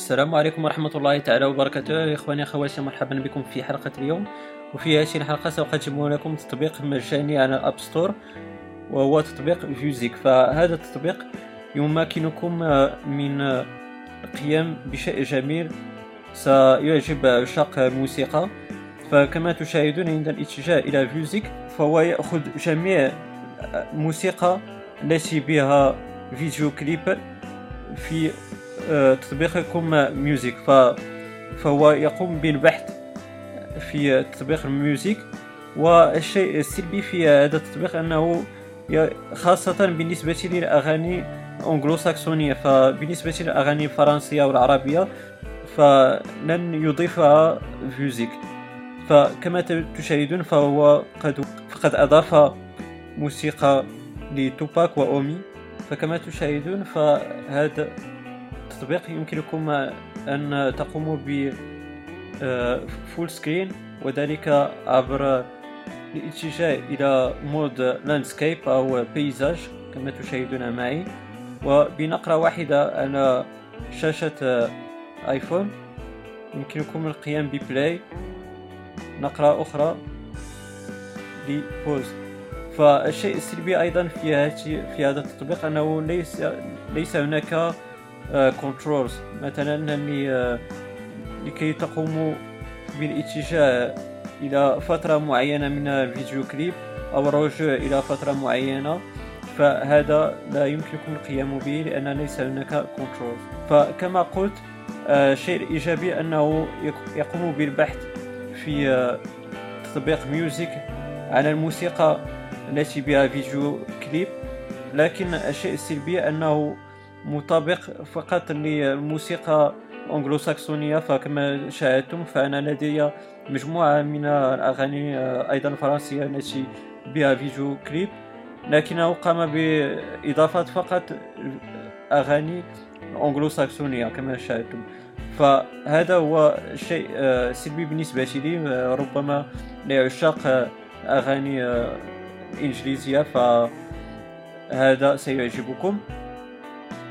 السلام عليكم ورحمة الله تعالى وبركاته. إخواني أخواتي مرحبا بكم في حلقة اليوم. وفي هذه الحلقة سوف أقدم لكم تطبيق مجاني على ال App Store وهو تطبيق Vusic فهذا التطبيق يمكنكم من القيام بشيء جميل. سيعجب عشاق الموسيقى. فكما تشاهدون عند الاتجاه إلى Vusic فهو يأخذ جميع الموسيقى التي بها فيديو كليب في تطبيقكم Music. فهو يقوم بالبحث في تطبيق ال Music والشيء السلبي في هذا التطبيق أنه خاصة بالنسبة للأغاني أنجلو ساكسونية فبالنسبة للأغاني الفرنسية والعربية فلن يضيفها Vusic فكما تشاهدون فهو قد قد أضاف موسيقى لتوباك وأومي. فكما تشاهدون فهذا التطبيق يمكنكم أن تقوموا ب full آه، screen وذلك عبر الاتجاه إلى mode landscape أو paysage كما تشاهدون معي. وبنقرة واحدة على شاشة iPhone يمكنكم القيام ب play نقرة أخرى ل pause فالشيء السلبي أيضا في في هذا التطبيق أنه ليس ليس هناك controls آه، مثلا آه، لكي تقوموا بالاتجاه إلى فترة معينة من الفيديو كليب أو الرجوع إلى فترة معينة فهذا لا يمكنكم القيام به لأن ليس هناك control فكما قلت الشيء آه، الإيجابي أنه يقوم بالبحث في تطبيق Music على الموسيقى التي بها فيديو كليب لكن الشيء السلبي أنه مطابق فقط للموسيقى أنجلو ساكسونية فكما شاهدتم فأنا لدي مجموعة من الأغاني آه، أيضا فرنسية التي بها فيديو كليب لكنه قام بإضافة فقط أغاني أنجلو ساكسونية كما شاهدتم. فهذا هو شيء آه، سلبي بالنسبة لي آه، ربما لعشاق أغاني إنجليزية فهذا سيعجبكم.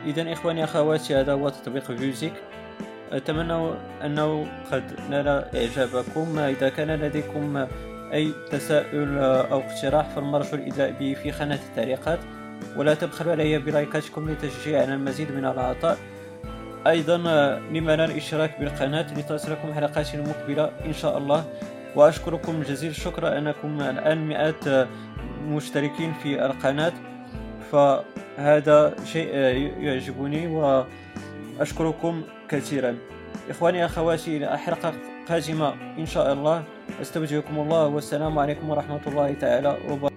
إذا إخواني أخواتي هذا هو تطبيق فيوزيك أتمنى أنه قد نال إعجابكم. إذا كان لديكم أي تساؤل أو اقتراح فالمرجو الإدلاء به في خانة التعليقات. ولا تبخلوا علي بلايكاتكم لتشجيع على المزيد من العطاء. أيضا لما لا الإشتراك بالقناة لتصلكم حلقات المقبلة إن شاء الله. وأشكركم جزيل الشكر. أنكم الآن مئات مشتركين في القناة. فهذا شيء يعجبني وأشكركم كثيرا. إخواني أخواتي إلى حلقة قادمة إن شاء الله. أستودعكم الله والسلام عليكم ورحمة الله تعالى وبركاته.